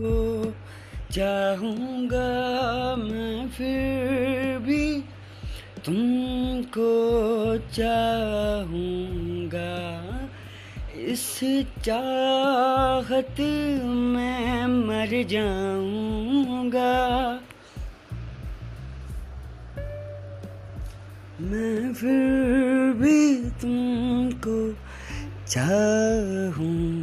को चाहूँगा मैं फिर भी। तुमको चाहूँगा। इस चाहत में मर जाऊँगा। मैं फिर भी तुमको चाहूँ।